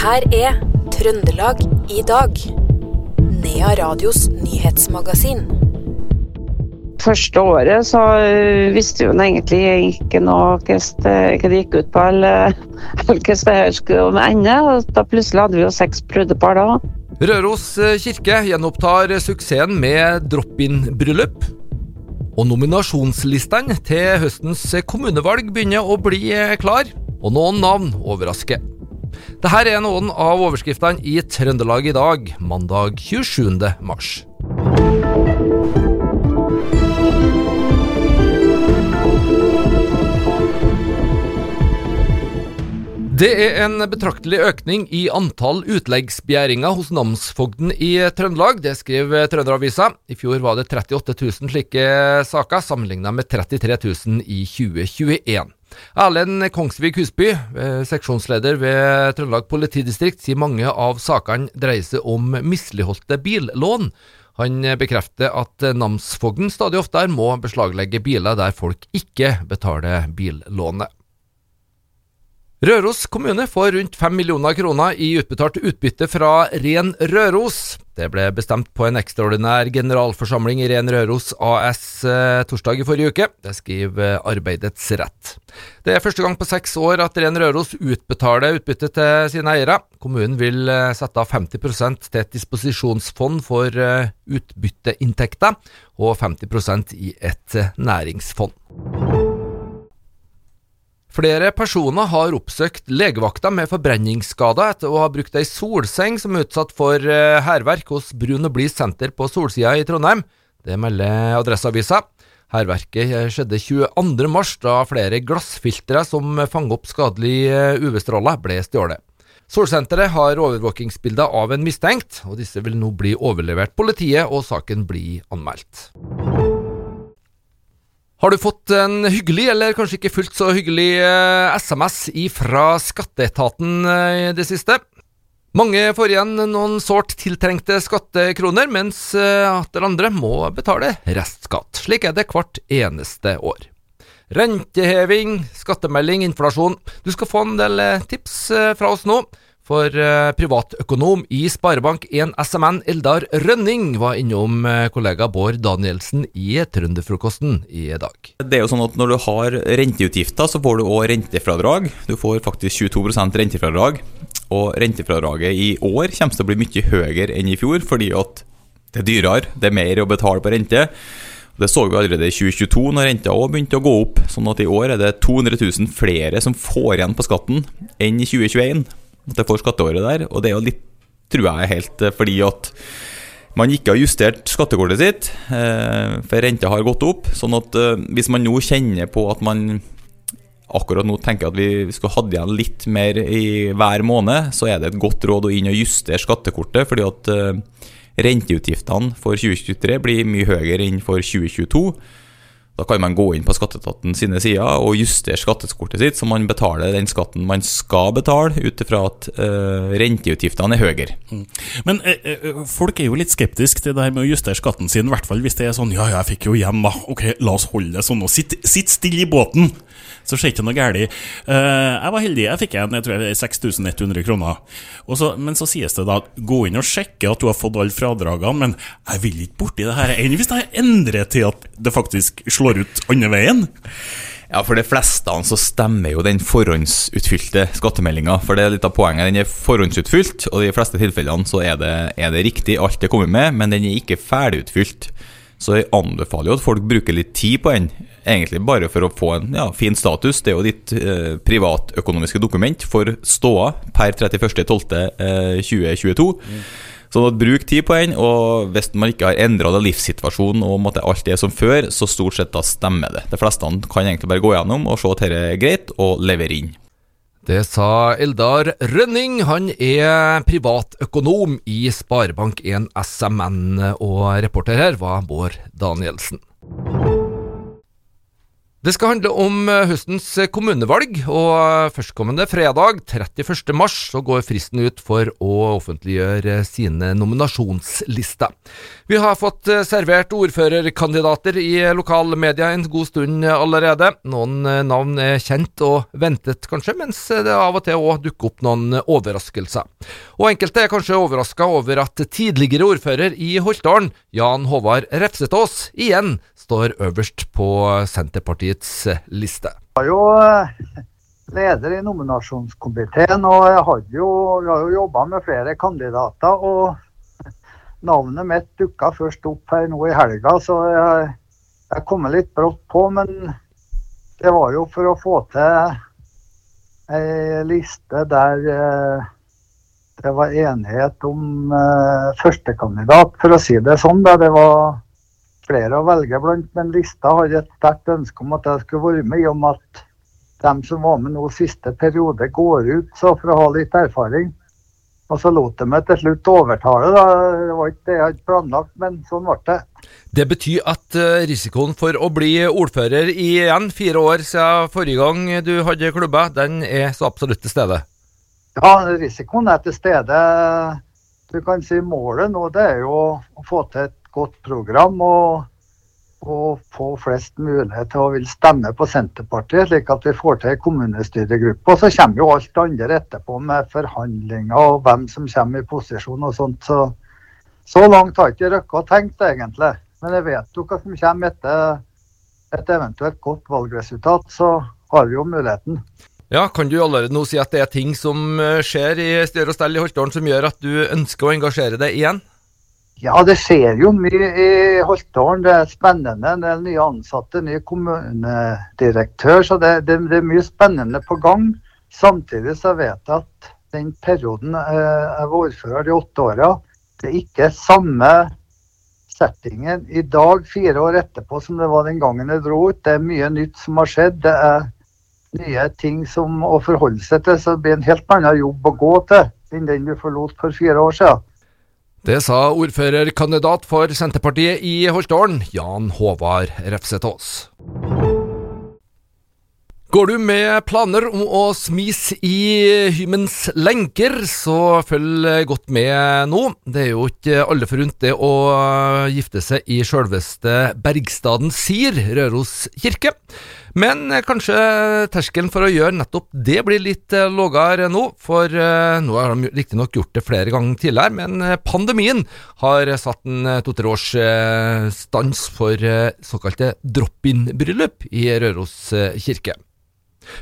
her er Trøndelag i dag. Nea Radios nyhetsmagasin. Første året så øh, visste hun egentlig ikke noe det, hva det gikk ut på, eller, eller hvordan det her skulle ende. Da plutselig hadde vi jo seks brudepar da. Røros eh, kirke gjenopptar suksessen med drop-in-bryllup. Og nominasjonslistene til høstens kommunevalg begynner å bli eh, klar, og noen navn overrasker. Dette er noen av overskriftene i Trøndelag i dag, mandag 27. mars. Det er en betraktelig økning i antall utleggsbegjæringer hos namsfogden i Trøndelag. Det skriver Trønderavisa. I fjor var det 38 000 slike saker, sammenlignet med 33 000 i 2021. Erlend Kongsvik Husby, eh, seksjonsleder ved Trøndelag politidistrikt, sier mange av sakene dreier seg om misligholdte billån. Han bekrefter at namsfogden stadig oftere må beslaglegge biler der folk ikke betaler billånet. Røros kommune får rundt 5 millioner kroner i utbetalt utbytte fra Ren Røros. Det ble bestemt på en ekstraordinær generalforsamling i Ren Røros AS eh, torsdag i forrige uke. Det skriver Arbeidets Rett. Det er første gang på seks år at Ren Røros utbetaler utbytte til sine eiere. Kommunen vil eh, sette av 50 til et disposisjonsfond for eh, utbytteinntekter, og 50% i et næringsfond. Flere personer har oppsøkt legevakta med forbrenningsskader etter å ha brukt ei solseng som er utsatt for eh, hærverk hos Brun og Blid senter på Solsida i Trondheim. Det melder Adresseavisa. Hærverket skjedde skjedde 22.3, da flere glassfiltre som fanger opp skadelige UV-stråler, ble stjålet. Solsenteret har overvåkingsbilder av en mistenkt, og disse vil nå bli overlevert politiet, og saken blir anmeldt. Har du fått en hyggelig, eller kanskje ikke fullt så hyggelig, eh, SMS fra skatteetaten eh, i det siste? Mange får igjen noen sårt tiltrengte skattekroner, mens eh, atter andre må betale restskatt. Slik er det hvert eneste år. Renteheving, skattemelding, inflasjon. Du skal få en del eh, tips eh, fra oss nå. For eh, privatøkonom i Sparebank1 SMN Eldar Rønning var innom eh, kollega Bård Danielsen i Trønderfrokosten i dag. Det er jo sånn at Når du har renteutgifter, så får du òg rentefradrag. Du får faktisk 22% rentefradrag. Og rentefradraget i år kommer til å bli mye høyere enn i fjor, fordi at det er dyrere, det er mer å betale på rente. Det så vi allerede i 2022, når renta òg begynte å gå opp. Sånn at i år er det 200 000 flere som får igjen på skatten enn i 2021 at jeg får skatteåret der. Og det er jo litt, tror jeg, helt eh, fordi at man ikke har justert skattekortet sitt, eh, for renta har gått opp. Sånn at eh, hvis man nå kjenner på at man akkurat nå tenker at vi skulle hatt igjen litt mer i hver måned, så er det et godt råd å inn og justere skattekortet, fordi at renteutgiftene for 2023 blir mye høyere enn for 2022. Da kan man gå inn på skatteetaten sine sider og justere skattekortet sitt, så man betaler den skatten man skal betale, ut ifra at uh, renteutgiftene er høyere. Mm. Men uh, folk er jo litt skeptiske til det her med å justere skatten sin, i hvert fall hvis det er sånn ja, ja, jeg fikk jo igjen, da. Ok, la oss holde det sånn. og Sitt, sitt stille i båten! Så skjer ikke noe galt. Uh, jeg var heldig, jeg fikk en jeg tror jeg 6100 kroner. Så, men så sies det da gå inn og sjekke at du har fått alle fradragene, men jeg vil ikke borti det her enn hvis jeg endrer til at det faktisk slår ut andre veien. Ja, For de fleste så stemmer jo den forhåndsutfylte skattemeldinga. For det er litt av poenget. Den er forhåndsutfylt, og i de fleste tilfellene så er det, er det riktig alt det kommer med, men den er ikke ferdigutfylt. Så jeg anbefaler jo at folk bruker litt tid på den, egentlig bare for å få en ja, fin status. Det er jo ditt eh, privatøkonomiske dokument for ståa per 31.12.2022. Mm. Så bruk tid på den, og hvis man ikke har endra livssituasjonen og måtte alt er som før, så stort sett da stemmer det. De fleste kan egentlig bare gå gjennom og se at dette er greit, og levere inn. Det sa Eldar Rønning. Han er privatøkonom i Sparebank1 SMN, og reporter her var Bård Danielsen. Det skal handle om høstens kommunevalg, og førstkommende fredag, 31. mars, så går fristen ut for å offentliggjøre sine nominasjonslister. Vi har fått servert ordførerkandidater i lokalmedia en god stund allerede. Noen navn er kjent og ventet, kanskje, mens det av og til òg dukker opp noen overraskelser. Og enkelte er kanskje overraska over at tidligere ordfører i Holtdalen, Jan Håvard Refsetås, igjen står øverst på Senterpartiets liste. Jeg var jo eh, leder i nominasjonskomiteen, og hadde jo, har jo jobba med flere kandidater. og Navnet mitt dukka først opp her nå i helga, så jeg, jeg kom litt brått på. Men det var jo for å få til ei liste der eh, det var enighet om uh, førstekandidat, for å si det sånn. Da. Det var flere å velge blant, men lista hadde et sterkt ønske om at jeg skulle være med, i og med at de som var med nå siste periode, går ut, så for å ha litt erfaring. Og så lot de meg til slutt overtale. Da. Det var ikke det jeg hadde planlagt, men sånn ble det. Det betyr at uh, risikoen for å bli ordfører igjen, fire år siden forrige gang du hadde klubba, den er så absolutt til stede? Ja, risikoen er til stede. Du kan si målet nå det er jo å få til et godt program og, og få flest mulig til å vil stemme på Senterpartiet, slik at vi får til kommunestyregruppe. Og så kommer jo alt andre etterpå med forhandlinger og hvem som kommer i posisjon og sånt. Så, så langt har ikke Røkke tenkt, egentlig. Men jeg vet jo hva som kommer etter et eventuelt godt valgresultat. Så har vi jo muligheten. Ja, Kan du allerede nå si at det er ting som eh, skjer i styre og stell i Holtålen som gjør at du ønsker å engasjere deg igjen? Ja, det skjer jo mye i Holtålen. Det er spennende. Det er nye ansatte, ny kommunedirektør. Så det, det, det, er mye spennende på gang. Samtidig så vet jeg at den perioden jeg var ordfører de åtte åra, det er ikke samme settingen i dag, fire år etterpå, som det var den gangen jeg dro ut. Det er mye nytt som har skjedd. Det er nye ting som å forholde seg til. Så det blir en helt annen jobb å gå til enn den du forlot for fire år siden. Det sa ordførerkandidat for Senterpartiet i Holtålen, Jan Håvard Refsetås. Går du med planer om å smise i hymens lenker, så følg godt med nå. Det er jo ikke alle forunt det å gifte seg i sjølveste Bergstaden Sir, Røros kirke. Men eh, kanskje terskelen for å gjøre nettopp det blir litt eh, lavere nå, for eh, nå har de riktignok gjort det flere ganger tidligere, men pandemien har satt en to-tre års stans for såkalte drop-in-bryllup i Røros kirke.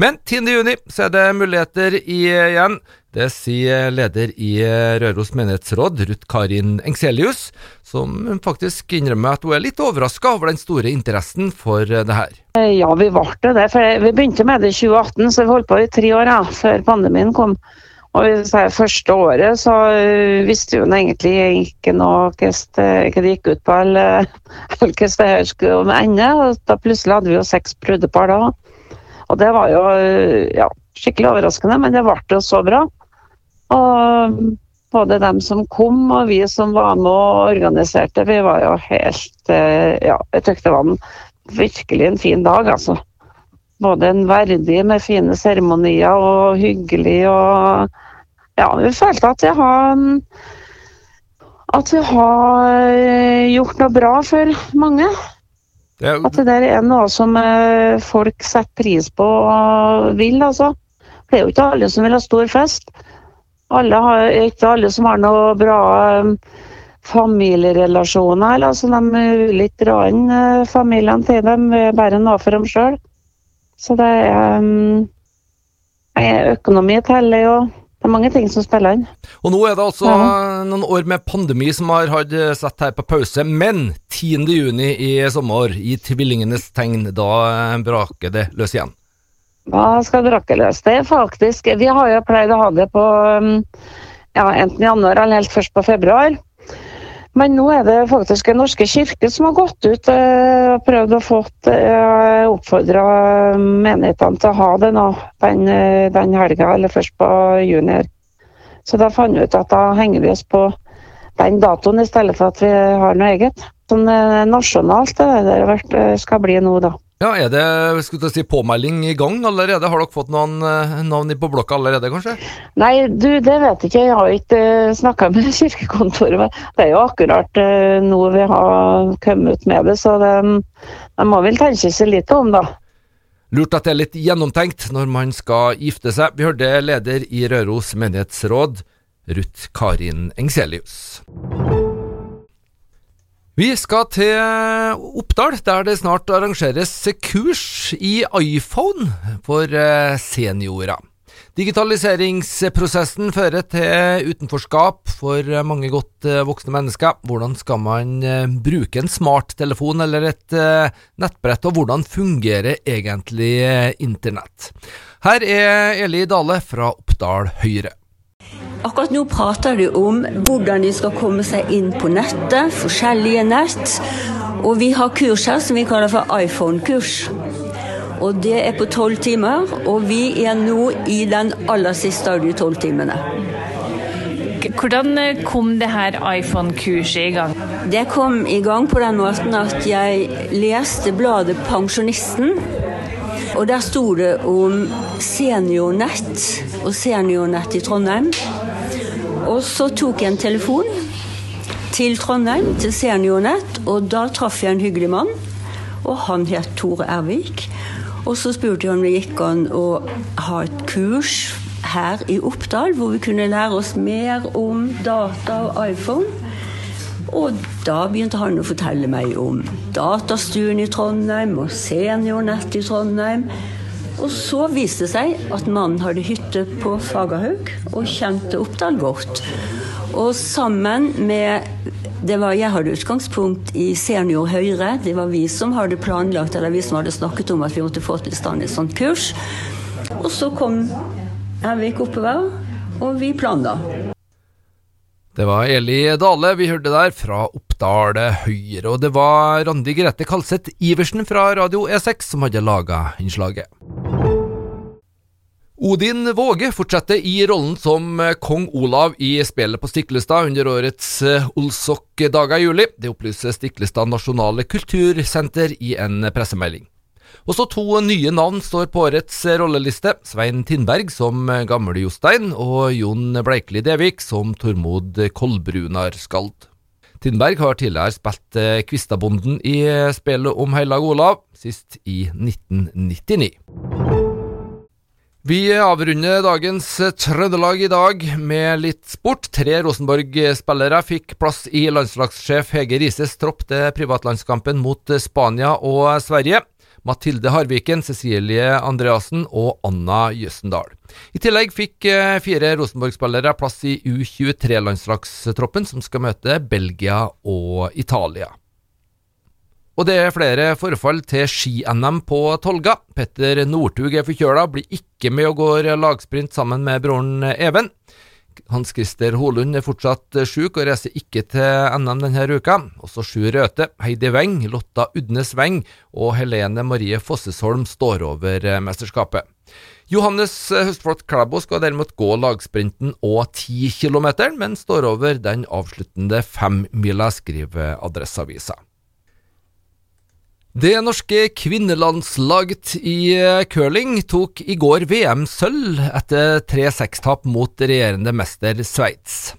Men 10.6 så er det muligheter igjen. Det sier leder i Røros menighetsråd, Ruth Karin Engselius, som faktisk innrømmer at hun er litt overraska over den store interessen for det her. Ja, vi ble det. For vi begynte med det i 2018, så vi holdt på i tre år ja, før pandemien kom. Og første året så visste hun egentlig ikke noe hva det gikk ut på, eller hvordan det skulle ende. Og da plutselig hadde vi jo seks brudepar da. Og det var jo ja, skikkelig overraskende, men det ble jo så bra. Og både dem som kom og vi som var med og organiserte, vi var jo helt eh, Ja, jeg syntes det var en, virkelig en fin dag, altså. Både en verdig med fine seremonier og hyggelig og Ja, vi følte at vi har at vi har eh, gjort noe bra for mange. Det At det der er noe som eh, folk setter pris på og vil, altså. Det er jo ikke alle som vil ha stor fest. Alle har, ikke alle som har noe bra um, familierelasjoner. Eller, altså, de vil ikke dra inn uh, familiene til dem, bare noe for dem sjøl. Så det er, um, er økonomi teller jo. Det er mange ting som spiller inn. Og Nå er det altså ja. noen år med pandemi som har hatt satt her på pause, men 10.6 i sommer, i tvillingenes tegn, da eh, braker det løs igjen. Da skal brake løs. Det er faktisk Vi har jo pleid å ha det på um, ja, enten januar eller helt først på februar. Men nå er det faktisk Den norske kirke som har gått ut eh, og prøvd å få eh, oppfordra menighetene til å ha det nå den, den helga, eller først på juni. Så da fant vi ut at da henger vi oss på den datoen i stedet for at vi har noe eget. Sånn nasjonalt det der skal bli nå, da. Ja, Er det skulle si, påmelding i gang allerede? Har dere fått noen eh, navn på blokka allerede, kanskje? Nei, du, det vet jeg ikke. Jeg har ikke uh, snakka med kirkekontoret. Det er jo akkurat uh, nå vi har kommet ut med det, så de, de må vel tenke seg litt om, da. Lurt at det er litt gjennomtenkt når man skal gifte seg. Vi hørte leder i Røros menighetsråd, Ruth Karin Engselius. Vi skal til Oppdal, der det snart arrangeres kurs i iPhone for eh, seniorer. Digitaliseringsprosessen fører til utenforskap for mange godt eh, voksne mennesker. Hvordan skal man eh, bruke en smarttelefon eller et nettbrett, og hvordan fungerer egentlig internett? Her er Eli Dale fra Oppdal Høyre. Akkurat nå prater de om hvordan de skal komme seg inn på nettet, forskjellige nett. Og vi har kurs her som vi kaller for iPhone-kurs. Og det er på tolv timer, og vi er nå i den aller siste av de tolv timene. Hvordan kom det her iPhone-kurset i gang? Det kom i gang på den måten at jeg leste bladet Pensjonisten. Og der sto det om seniornett og seniornett i Trondheim. Og så tok jeg en telefon til Trondheim, til Seniornett, og da traff jeg en hyggelig mann. Og han het Tore Ervik. Og så spurte jeg om det gikk an å ha et kurs her i Oppdal, hvor vi kunne lære oss mer om data og iPhone. Og da begynte han å fortelle meg om datastuen i Trondheim og seniornett i Trondheim. Og så viste det seg at mannen hadde hytte på Fagerhaug og kjente Oppdal godt. Og sammen med det var, Jeg hadde utgangspunkt i Senior Høyre. Det var vi som hadde planlagt, eller vi som hadde snakket om at vi måtte få til stand et sånt kurs. Og så kom Henrik oppover, og vi planla. Det var Eli Dale vi hørte der, fra Oppdal Høyre. Og det var Randi Grete Kalseth Iversen fra Radio E6 som hadde laga innslaget. Odin Våge fortsetter i rollen som kong Olav i spillet på Stiklestad under årets eh, Olsok-dager i juli. Det opplyser Stiklestad Nasjonale Kultursenter i en pressemelding. Også to nye navn står på årets rolleliste. Svein Tindberg som Gamle Jostein, og Jon Bleikli Devik som Tormod Kolbrunar-Skald. Tindberg har tidligere spilt eh, Kvistabonden i spillet om Heilag Olav, sist i 1999. Vi avrunder dagens Trøndelag i dag med litt sport. Tre Rosenborg-spillere fikk plass i landslagssjef Hege Rises tropp til privatlandskampen mot Spania og Sverige. Mathilde Harviken, Cecilie Andreassen og Anna Jøssendal. I tillegg fikk eh, fire Rosenborg-spillere plass i U23-landslagstroppen, som skal møte Belgia og Italia. Og det er flere forfall til ski-NM på Tolga. Petter Northug er forkjøla, blir ikke med og går lagsprint sammen med broren Even. Hans Christer Holund er fortsatt sjuk og reiser ikke til NM denne uka. Også Sju Røthe, Heidi Weng, Lotta Udnes Weng og Helene Marie Fossesholm står over mesterskapet. Johannes Høstflot Klæbo skal derimot gå lagsprinten og 10 km, men står over den avsluttende femmila, skriver Adresseavisa. Det norske kvinnelandslaget i eh, curling tok i går VM-sølv etter 3-6-tap mot regjerende mester Sveits.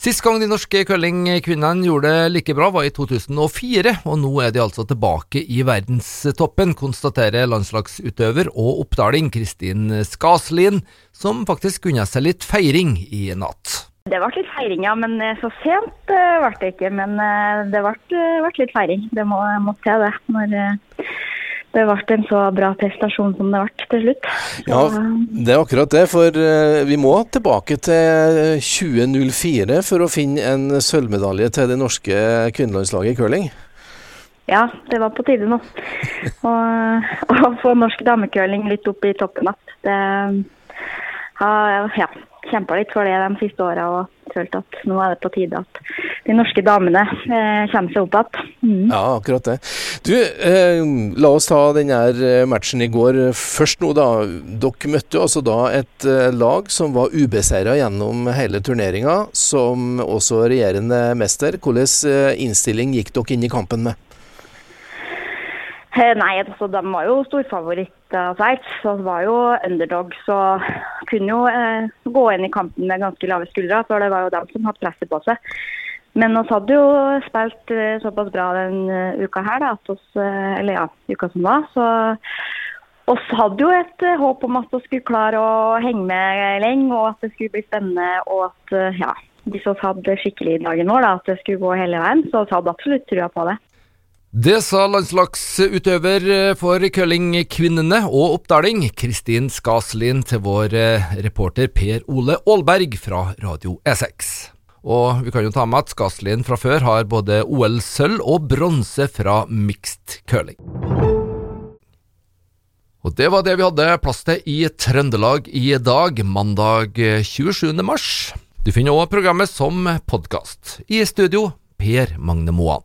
Sist gang de norske curlingkvinnene gjorde det like bra, var i 2004, og nå er de altså tilbake i verdenstoppen, konstaterer landslagsutøver og oppdaling Kristin Skaslin, som faktisk unna seg litt feiring i natt. Det ble litt feiring, ja. Men eh, så sent uh, ble det ikke. Men uh, det ble, ble, litt feiring. Det må, må til, det. Når det ble en så bra prestasjon som det ble til slutt. Ja, det er akkurat det. For vi må tilbake til 2004 for å finne en sølvmedalje til det norske kvinnelandslaget i curling. Ja, det var på tide nå. Å få norsk damecurling litt opp i toppen igjen. Det ja, kjempa litt for det de siste åra og følt at nå er det på tide at de norske damene eh, kommer seg opp igjen. Mm. Ja, akkurat det. Du, eh, la oss ta denne eh, matchen i går først nå, da. Dere møtte altså da et eh, lag som var ubeseira gjennom hele turneringa, som også regjerende mester. Hvilken eh, innstilling gikk dere inn i kampen med? Eh, Nei, altså de var jo storfavoritt av Sveits. Så var jo underdog, så kunne jo eh, gå inn i kampen med ganske lave skuldre. For det var jo dem som hadde presset på seg. Men vi hadde jo spilt eh, såpass bra den uh, uka her, da, oss, eh, eller ja, uka som var. Så oss hadde jo et eh, håp om at vi skulle klare å henge med lenge, og at det skulle bli spennende. Og at ja, hvis vi hadde skikkelig dagen vår, da, at det skulle gå hele veien. Så vi hadde absolutt trua på det. Det sa landslagsutøver for curlingkvinnene og Oppdaling, Kristin Skaslin, til vår eh, reporter Per Ole Aalberg fra Radio E6. Og vi kan jo ta med at Skaslin fra før har både OL-sølv og bronse fra mixed curling. Og det var det vi hadde plass til i Trøndelag i dag, mandag 27. mars. Du finner òg programmet som podkast. I studio, Per Magne Moan.